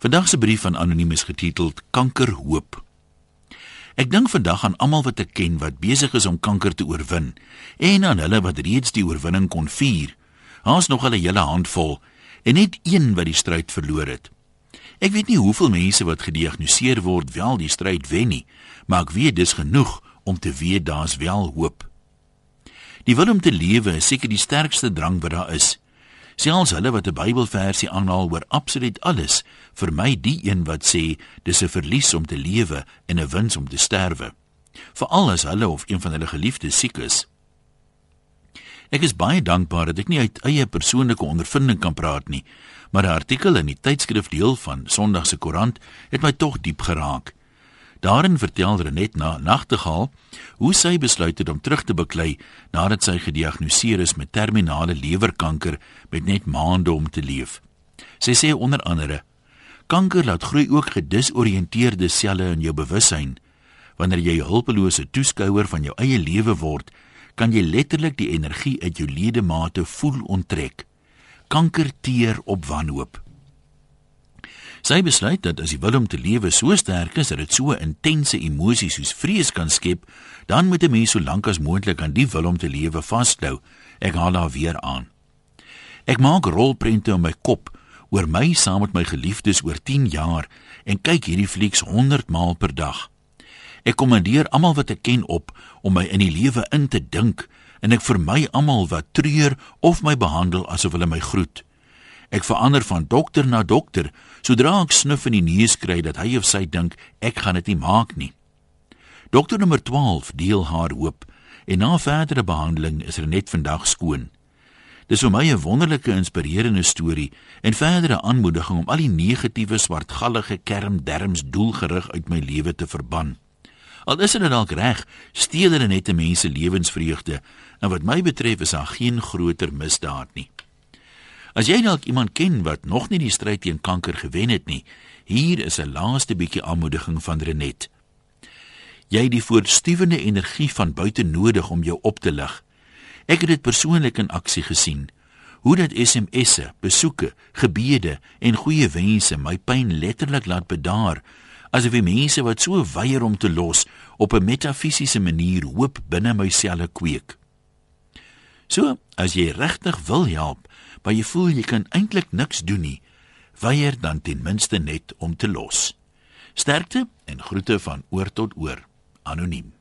Vandag se brief van anoniem is getiteld Kankerhoop. Ek dink vandag aan almal wat ek ken wat besig is om kanker te oorwin en aan hulle wat reeds die oorwinning kon vier. Haas nog al 'n hele handvol en net een wat die stryd verloor het. Ek weet nie hoeveel mense wat gediagnoseer word wel die stryd wen nie, maar ek weet dis genoeg om te weet daar's wel hoop. Die wil om te lewe is seker die sterkste drang wat daar is. Selfs hulle wat 'n Bybelversie aanhaal oor absoluut alles, vermy die een wat sê dis 'n verlies om te lewe en 'n wins om te sterwe. Veral as hulle of een van hulle geliefdes siek is. Ek is baie dankbaar dat ek nie uit eie persoonlike ondervinding kan praat nie, maar 'n artikel in die tydskrif deel van Sondag se Koerant het my tog diep geraak. Daarin vertel Renet na Nagtegaal hoe sy besluit het om terug te beklei nadat sy gediagnoseer is met terminale lewerkanker met net maande om te leef. Sy sê onder andere: Kanker laat groei ook gedisoriënteerde selle in jou bewussyn. Wanneer jy hulpelose toeskouer van jou eie lewe word, kan jy letterlik die energie uit jou ledemate voel onttrek. Kanker teer op wanhoop. Sy besluit dat as die wil om te lewe so sterk is dat dit so intense emosies soos vrees kan skep, dan moet 'n mens so lank as moontlik aan die wil om te lewe vashou. Ek haal haar weer aan. Ek maak rolprente in my kop oor my saam met my geliefdes oor 10 jaar en kyk hierdie flieks 100 maal per dag. Ek kommandeer almal wat ek ken op om my in die lewe in te dink en ek vermy almal wat treur of my behandel asof hulle my groet. Ek verander van dokter na dokter sodra ek snuf in die neus kry dat hy of sy dink ek gaan dit nie maak nie. Dokter nommer 12 deel haar hoop en na verdere behandeling is er net vandag skoon. Dis vir my 'n wonderlike inspirerende storie en verdere aanmoediging om al die negatiewe swartgallige kermderms doelgerig uit my lewe te verban. Al is dit dalk reg, steel hulle net mense lewensvreugde en wat my betref is daar geen groter misdaad nie. As jy dalk iemand ken wat nog nie die stryd teen kanker gewen het nie, hier is 'n laaste bietjie aanmoediging van Renet. Jy het die voortstuwende energie van buite nodig om jou op te lig. Ek het dit persoonlik in aksie gesien. Hoe dat SMS'e, besoeke, gebede en goeie wense my pyn letterlik laat bedaar, asof die mense wat so weier om te los op 'n metafisiese manier hoop binne my selle kweek. So, as jy regtig wil help, maar jy voel jy kan eintlik niks doen nie, weier dan ten minste net om te los. Sterkte en groete van oor tot oor. Anoniem.